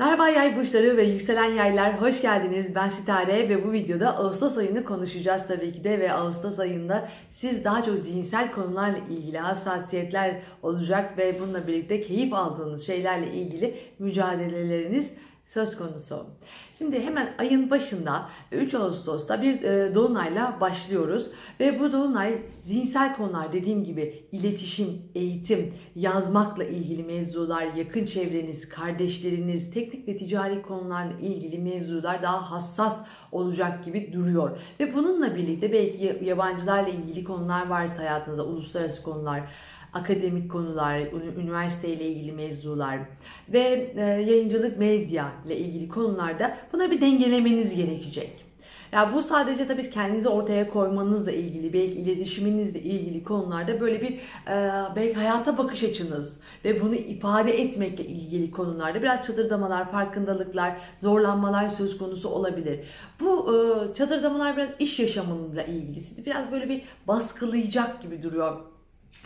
Merhaba yay burçları ve yükselen yaylar hoş geldiniz. Ben Sitare ve bu videoda Ağustos ayını konuşacağız tabii ki de ve Ağustos ayında siz daha çok zihinsel konularla ilgili hassasiyetler olacak ve bununla birlikte keyif aldığınız şeylerle ilgili mücadeleleriniz söz konusu. Şimdi hemen ayın başında 3 Ağustos'ta bir e, dolunayla başlıyoruz ve bu dolunay zihinsel konular dediğim gibi iletişim, eğitim, yazmakla ilgili mevzular, yakın çevreniz, kardeşleriniz, teknik ve ticari konularla ilgili mevzular daha hassas olacak gibi duruyor. Ve bununla birlikte belki yabancılarla ilgili konular varsa hayatınızda uluslararası konular, akademik konular, üniversiteyle ilgili mevzular ve e, yayıncılık medya ile ilgili konularda buna bir dengelemeniz gerekecek. Ya bu sadece tabii kendinizi ortaya koymanızla ilgili, belki iletişiminizle ilgili konularda böyle bir e, belki hayata bakış açınız ve bunu ifade etmekle ilgili konularda biraz çadırdamalar, farkındalıklar, zorlanmalar söz konusu olabilir. Bu e, çadırdamalar biraz iş yaşamıyla ilgili. Sizi biraz böyle bir baskılayacak gibi duruyor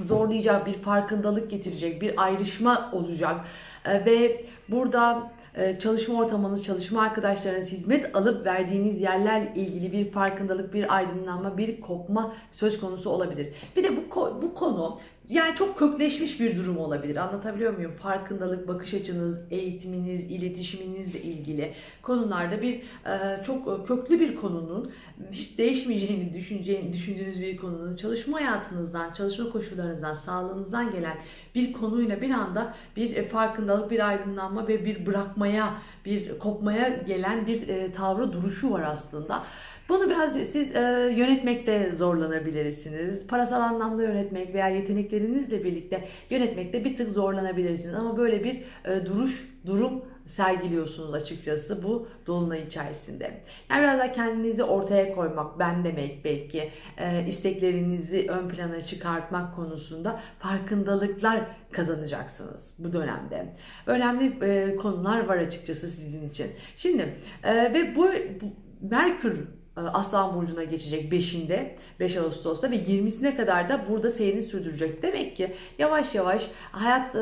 zorlayacak, bir farkındalık getirecek, bir ayrışma olacak. Ee, ve burada e, çalışma ortamınız, çalışma arkadaşlarınız hizmet alıp verdiğiniz yerlerle ilgili bir farkındalık, bir aydınlanma, bir kopma söz konusu olabilir. Bir de bu bu konu yani çok kökleşmiş bir durum olabilir. Anlatabiliyor muyum? Farkındalık, bakış açınız, eğitiminiz, iletişiminizle ilgili konularda bir e, çok köklü bir konunun hiç değişmeyeceğini düşüneceğini, düşündüğünüz bir konunun çalışma hayatınızdan, çalışma koşullarınızdan, sağlığınızdan gelen bir konuyla bir anda bir farkındalık, bir aydınlanma ve bir bırakmaya, bir kopmaya gelen bir e, tavrı duruşu var aslında. Bunu biraz siz e, yönetmekte zorlanabilirsiniz. Parasal anlamda yönetmek veya yeteneklerinizle birlikte yönetmekte bir tık zorlanabilirsiniz. Ama böyle bir e, duruş, durum sergiliyorsunuz açıkçası bu dolunay içerisinde. Yani biraz da kendinizi ortaya koymak, ben demek belki e, isteklerinizi ön plana çıkartmak konusunda farkındalıklar kazanacaksınız bu dönemde. Önemli e, konular var açıkçası sizin için. Şimdi ve bu, bu Merkür Aslan Burcu'na geçecek 5'inde 5 Ağustos'ta ve 20'sine kadar da burada seyrini sürdürecek. Demek ki yavaş yavaş hayat e,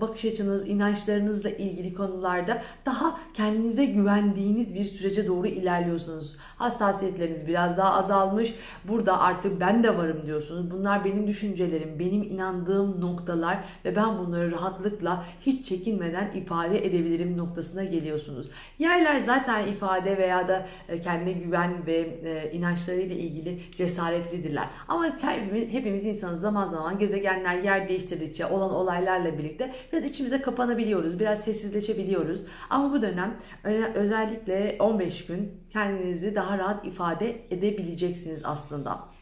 bakış açınız, inançlarınızla ilgili konularda daha kendinize güvendiğiniz bir sürece doğru ilerliyorsunuz. Hassasiyetleriniz biraz daha azalmış. Burada artık ben de varım diyorsunuz. Bunlar benim düşüncelerim, benim inandığım noktalar ve ben bunları rahatlıkla hiç çekinmeden ifade edebilirim noktasına geliyorsunuz. Yerler zaten ifade veya da e, kendine güven ve ve e, inançlarıyla ilgili cesaretlidirler. Ama hepimiz, hepimiz insanız zaman zaman gezegenler yer değiştirdikçe olan olaylarla birlikte biraz içimize kapanabiliyoruz, biraz sessizleşebiliyoruz. Ama bu dönem özellikle 15 gün kendinizi daha rahat ifade edebileceksiniz aslında.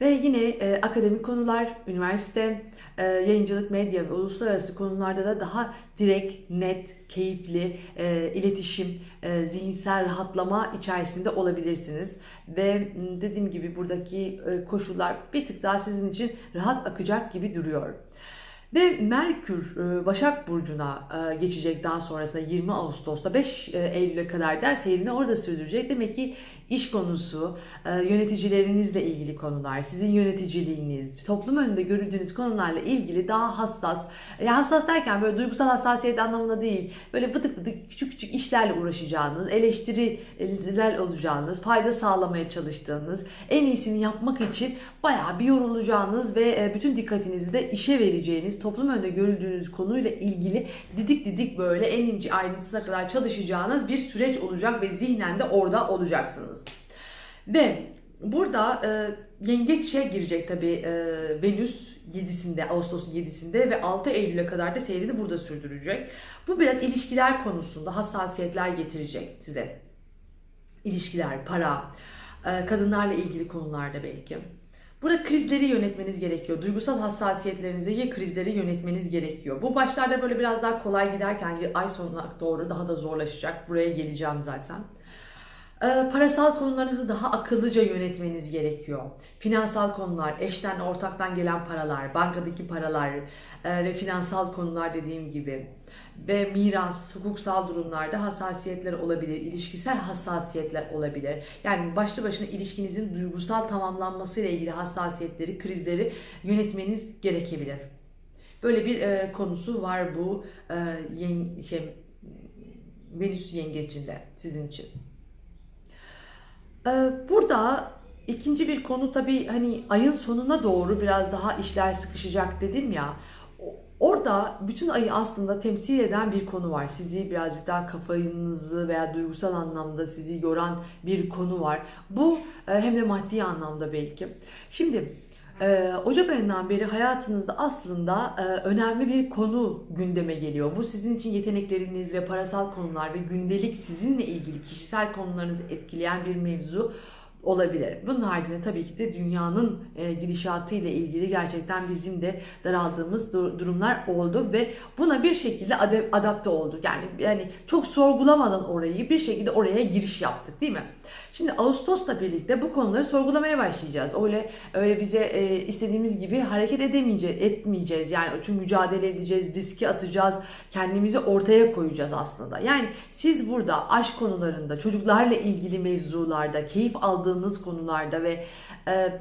Ve yine e, akademik konular, üniversite, e, yayıncılık, medya ve uluslararası konularda da daha direkt, net, keyifli e, iletişim, e, zihinsel rahatlama içerisinde olabilirsiniz. Ve dediğim gibi buradaki e, koşullar bir tık daha sizin için rahat akacak gibi duruyor. Ve Merkür e, Başak Burcu'na e, geçecek daha sonrasında 20 Ağustos'ta 5 e, Eylül'e kadar da seyrini orada sürdürecek. Demek ki iş konusu, yöneticilerinizle ilgili konular, sizin yöneticiliğiniz, toplum önünde görüldüğünüz konularla ilgili daha hassas, yani hassas derken böyle duygusal hassasiyet anlamında değil, böyle vıdık vıdık küçük küçük işlerle uğraşacağınız, eleştiriler olacağınız, fayda sağlamaya çalıştığınız, en iyisini yapmak için bayağı bir yorulacağınız ve bütün dikkatinizi de işe vereceğiniz, toplum önünde görüldüğünüz konuyla ilgili didik didik böyle en ince ayrıntısına kadar çalışacağınız bir süreç olacak ve zihnen de orada olacaksınız. Ve burada e, yengeçe girecek tabi e, Venüs 7'sinde Ağustos 7'sinde ve 6 Eylül'e kadar da seyrini burada sürdürecek. Bu biraz ilişkiler konusunda hassasiyetler getirecek size. İlişkiler, para, e, kadınlarla ilgili konularda belki. Burada krizleri yönetmeniz gerekiyor. Duygusal hassasiyetlerinizdeki krizleri yönetmeniz gerekiyor. Bu başlarda böyle biraz daha kolay giderken ay sonuna doğru daha da zorlaşacak. Buraya geleceğim zaten. Ee, parasal konularınızı daha akıllıca yönetmeniz gerekiyor. Finansal konular, eşten ortaktan gelen paralar, bankadaki paralar e, ve finansal konular dediğim gibi ve miras, hukuksal durumlarda hassasiyetler olabilir, ilişkisel hassasiyetler olabilir. Yani başlı başına ilişkinizin duygusal tamamlanması ile ilgili hassasiyetleri, krizleri yönetmeniz gerekebilir. Böyle bir e, konusu var bu e, yeni, şey, Venüs yengecinde sizin için. Ee, burada ikinci bir konu tabii hani ayın sonuna doğru biraz daha işler sıkışacak dedim ya. Orada bütün ayı aslında temsil eden bir konu var. Sizi birazcık daha kafanızı veya duygusal anlamda sizi yoran bir konu var. Bu e, hem de maddi anlamda belki. Şimdi e, Ocak ayından beri hayatınızda aslında e, önemli bir konu gündeme geliyor. Bu sizin için yetenekleriniz ve parasal konular ve gündelik sizinle ilgili kişisel konularınızı etkileyen bir mevzu olabilir. Bunun haricinde tabii ki de dünyanın e, gidişatı ile ilgili gerçekten bizim de daraldığımız durumlar oldu ve buna bir şekilde adapte olduk. Yani yani çok sorgulamadan orayı bir şekilde oraya giriş yaptık değil mi? Şimdi Ağustos'la birlikte bu konuları sorgulamaya başlayacağız. Öyle öyle bize e, istediğimiz gibi hareket edemeyeceğiz, etmeyeceğiz. Yani çünkü mücadele edeceğiz, riski atacağız, kendimizi ortaya koyacağız aslında. Yani siz burada aşk konularında, çocuklarla ilgili mevzularda, keyif aldığınız konularda ve e,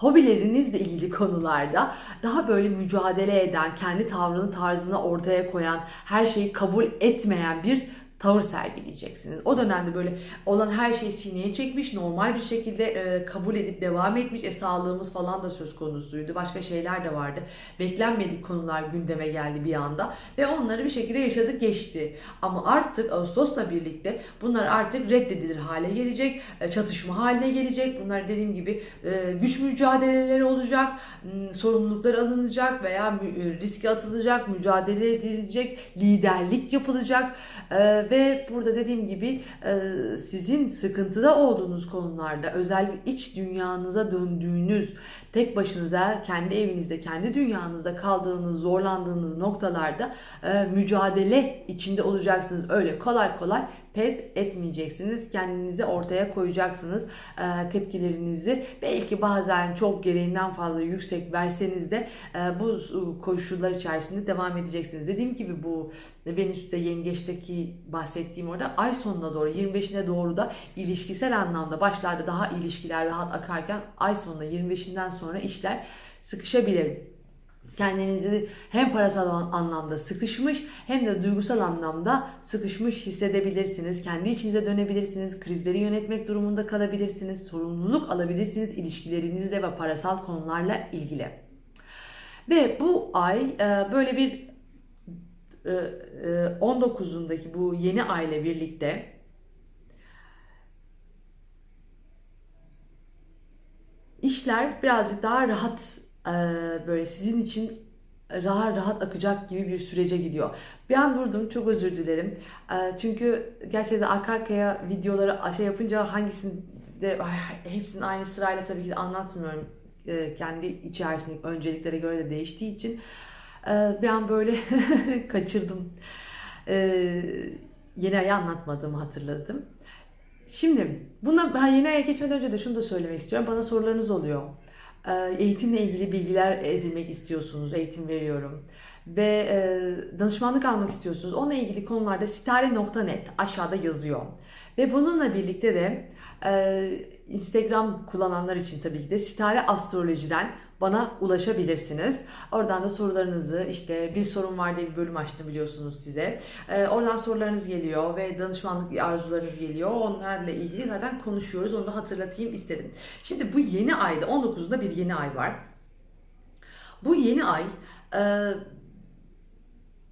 hobilerinizle ilgili konularda daha böyle mücadele eden, kendi tavrını, tarzını ortaya koyan, her şeyi kabul etmeyen bir tavır sergileyeceksiniz. O dönemde böyle olan her şeyi sineye çekmiş, normal bir şekilde e, kabul edip devam etmiş. E sağlığımız falan da söz konusuydu. Başka şeyler de vardı. Beklenmedik konular gündeme geldi bir anda ve onları bir şekilde yaşadık geçti. Ama artık Ağustos'la birlikte bunlar artık reddedilir hale gelecek. E, çatışma haline gelecek. Bunlar dediğim gibi e, güç mücadeleleri olacak. E, sorumluluklar alınacak veya e, riske atılacak, mücadele edilecek, liderlik yapılacak. E, ve burada dediğim gibi e, sizin sıkıntıda olduğunuz konularda özellikle iç dünyanıza döndüğünüz tek başınıza kendi evinizde kendi dünyanızda kaldığınız zorlandığınız noktalarda e, mücadele içinde olacaksınız. Öyle kolay kolay pes etmeyeceksiniz. Kendinizi ortaya koyacaksınız. E, tepkilerinizi belki bazen çok gereğinden fazla yüksek verseniz de e, bu koşullar içerisinde devam edeceksiniz. Dediğim gibi bu Venüs'te yengeçteki bahsettiğim orada ay sonuna doğru 25'ine doğru da ilişkisel anlamda başlarda daha ilişkiler rahat akarken ay sonunda 25'inden sonra işler sıkışabilir kendinizi hem parasal anlamda sıkışmış hem de duygusal anlamda sıkışmış hissedebilirsiniz. Kendi içinize dönebilirsiniz. Krizleri yönetmek durumunda kalabilirsiniz. Sorumluluk alabilirsiniz ilişkilerinizle ve parasal konularla ilgili. Ve bu ay e, böyle bir 19'undaki e, e, bu yeni ay ile birlikte işler birazcık daha rahat böyle sizin için rahat rahat akacak gibi bir sürece gidiyor. An vurdum çok özür dilerim. Çünkü gerçekten arka arkaya videoları şey yapınca hangisinde hepsinin aynı sırayla tabii ki anlatmıyorum. Kendi içerisindeki önceliklere göre de değiştiği için bir an böyle kaçırdım. Yeni ayı anlatmadığımı hatırladım. Şimdi buna ben yeni aya geçmeden önce de şunu da söylemek istiyorum. Bana sorularınız oluyor. Ee, eğitimle ilgili bilgiler edinmek istiyorsunuz, eğitim veriyorum ve e, danışmanlık almak istiyorsunuz. Onunla ilgili konularda sitare.net aşağıda yazıyor. Ve bununla birlikte de e, Instagram kullananlar için tabii ki de Sitare Astroloji'den bana ulaşabilirsiniz. Oradan da sorularınızı işte bir sorun var diye bir bölüm açtım biliyorsunuz size. Ee, oradan sorularınız geliyor ve danışmanlık arzularınız geliyor. Onlarla ilgili zaten konuşuyoruz. Onu da hatırlatayım istedim. Şimdi bu yeni ayda 19'unda bir yeni ay var. Bu yeni ay e,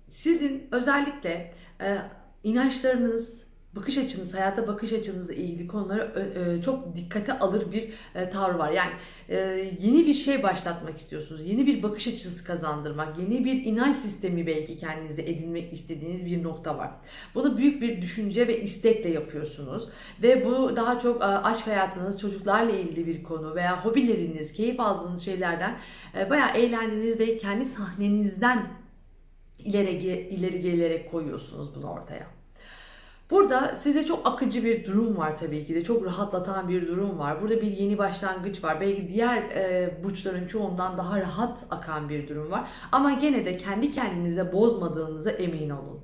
sizin özellikle e, inançlarınız, bakış açınız, hayata bakış açınızla ilgili konulara e, çok dikkate alır bir e, tavır var. Yani e, yeni bir şey başlatmak istiyorsunuz. Yeni bir bakış açısı kazandırmak, yeni bir inanç sistemi belki kendinize edinmek istediğiniz bir nokta var. Bunu büyük bir düşünce ve istekle yapıyorsunuz. Ve bu daha çok aşk hayatınız, çocuklarla ilgili bir konu veya hobileriniz, keyif aldığınız şeylerden bayağı eğlendiğiniz ve kendi sahnenizden ileri, ileri gelerek koyuyorsunuz bunu ortaya. Burada size çok akıcı bir durum var tabii ki de. Çok rahatlatan bir durum var. Burada bir yeni başlangıç var. Belki diğer e, burçların çoğundan daha rahat akan bir durum var. Ama gene de kendi kendinize bozmadığınıza emin olun.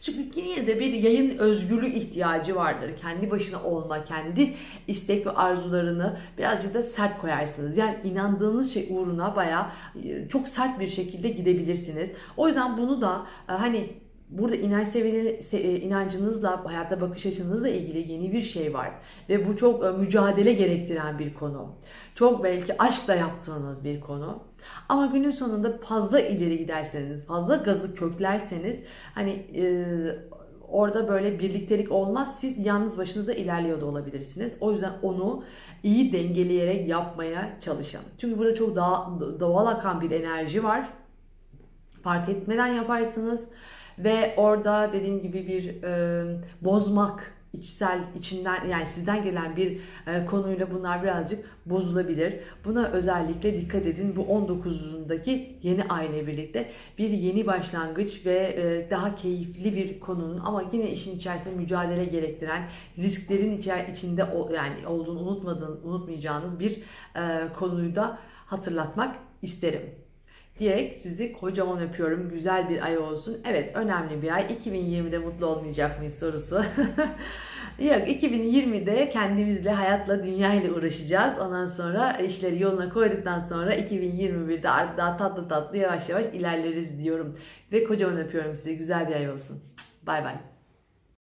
Çünkü yine de bir yayın özgürlüğü ihtiyacı vardır. Kendi başına olma, kendi istek ve arzularını birazcık da sert koyarsınız. Yani inandığınız şey uğruna baya e, çok sert bir şekilde gidebilirsiniz. O yüzden bunu da e, hani burada inanç seviyeli, e, inancınızla, hayatta bakış açınızla ilgili yeni bir şey var. Ve bu çok e, mücadele gerektiren bir konu. Çok belki aşkla yaptığınız bir konu. Ama günün sonunda fazla ileri giderseniz, fazla gazı köklerseniz hani e, orada böyle birliktelik olmaz. Siz yalnız başınıza ilerliyor da olabilirsiniz. O yüzden onu iyi dengeleyerek yapmaya çalışın. Çünkü burada çok daha doğal akan bir enerji var. Fark etmeden yaparsınız ve orada dediğim gibi bir e, bozmak içsel içinden yani sizden gelen bir e, konuyla bunlar birazcık bozulabilir. Buna özellikle dikkat edin. Bu 19'undaki yeni aile birlikte bir yeni başlangıç ve e, daha keyifli bir konunun ama yine işin içerisinde mücadele gerektiren risklerin içer içinde yani olduğunu unutmadığın unutmayacağınız bir e, konuyu da hatırlatmak isterim diyerek sizi kocaman öpüyorum. Güzel bir ay olsun. Evet önemli bir ay. 2020'de mutlu olmayacak mıyız sorusu. Yok 2020'de kendimizle, hayatla, dünya ile uğraşacağız. Ondan sonra işleri yoluna koyduktan sonra 2021'de artık daha tatlı tatlı yavaş yavaş ilerleriz diyorum. Ve kocaman öpüyorum sizi. Güzel bir ay olsun. Bay bay.